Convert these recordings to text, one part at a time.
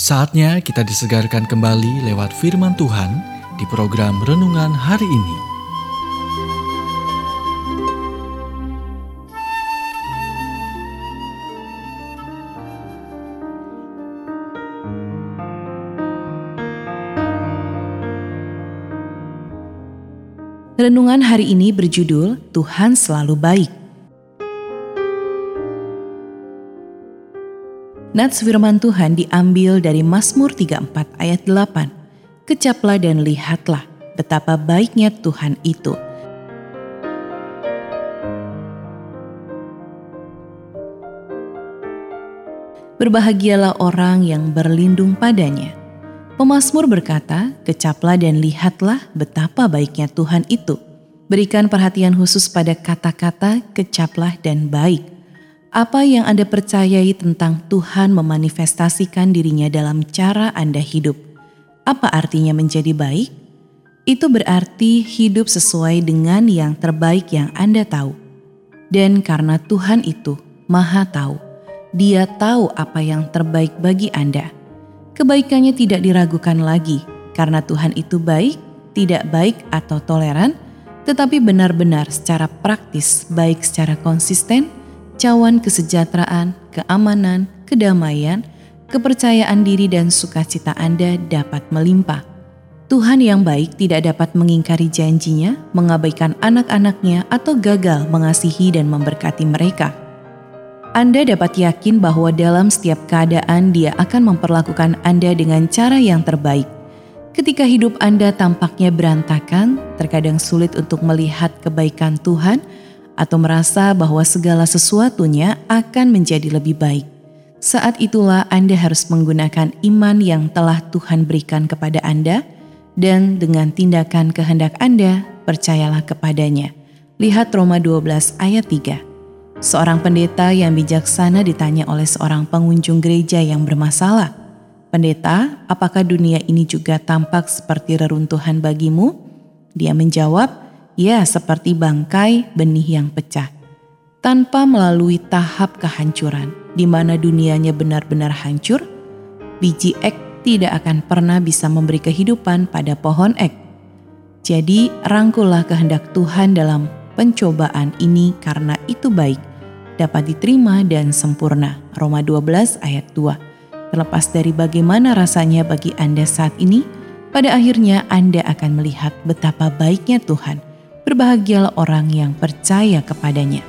Saatnya kita disegarkan kembali lewat firman Tuhan di program renungan hari ini. Renungan hari ini berjudul Tuhan Selalu Baik. Nats firman Tuhan diambil dari Mazmur 34 ayat 8. Kecaplah dan lihatlah betapa baiknya Tuhan itu. Berbahagialah orang yang berlindung padanya. Pemasmur berkata, kecaplah dan lihatlah betapa baiknya Tuhan itu. Berikan perhatian khusus pada kata-kata kecaplah dan baik apa yang Anda percayai tentang Tuhan memanifestasikan dirinya dalam cara Anda hidup. Apa artinya menjadi baik? Itu berarti hidup sesuai dengan yang terbaik yang Anda tahu. Dan karena Tuhan itu Maha Tahu, Dia tahu apa yang terbaik bagi Anda. Kebaikannya tidak diragukan lagi, karena Tuhan itu baik, tidak baik atau toleran, tetapi benar-benar secara praktis, baik secara konsisten cawan kesejahteraan, keamanan, kedamaian, kepercayaan diri dan sukacita Anda dapat melimpah. Tuhan yang baik tidak dapat mengingkari janjinya, mengabaikan anak-anaknya atau gagal mengasihi dan memberkati mereka. Anda dapat yakin bahwa dalam setiap keadaan dia akan memperlakukan Anda dengan cara yang terbaik. Ketika hidup Anda tampaknya berantakan, terkadang sulit untuk melihat kebaikan Tuhan, atau merasa bahwa segala sesuatunya akan menjadi lebih baik. Saat itulah Anda harus menggunakan iman yang telah Tuhan berikan kepada Anda dan dengan tindakan kehendak Anda, percayalah kepadanya. Lihat Roma 12 ayat 3. Seorang pendeta yang bijaksana ditanya oleh seorang pengunjung gereja yang bermasalah. Pendeta, apakah dunia ini juga tampak seperti reruntuhan bagimu? Dia menjawab, ya seperti bangkai benih yang pecah, tanpa melalui tahap kehancuran, di mana dunianya benar-benar hancur, biji ek tidak akan pernah bisa memberi kehidupan pada pohon ek. Jadi, rangkullah kehendak Tuhan dalam pencobaan ini karena itu baik, dapat diterima dan sempurna. Roma 12 ayat 2. Terlepas dari bagaimana rasanya bagi Anda saat ini, pada akhirnya Anda akan melihat betapa baiknya Tuhan berbahagialah orang yang percaya kepadanya.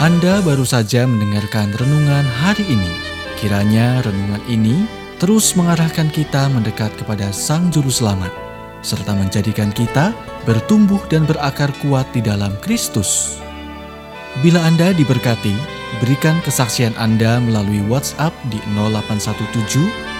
Anda baru saja mendengarkan renungan hari ini. Kiranya renungan ini terus mengarahkan kita mendekat kepada Sang Juru Selamat, serta menjadikan kita bertumbuh dan berakar kuat di dalam Kristus. Bila Anda diberkati, berikan kesaksian Anda melalui WhatsApp di 0817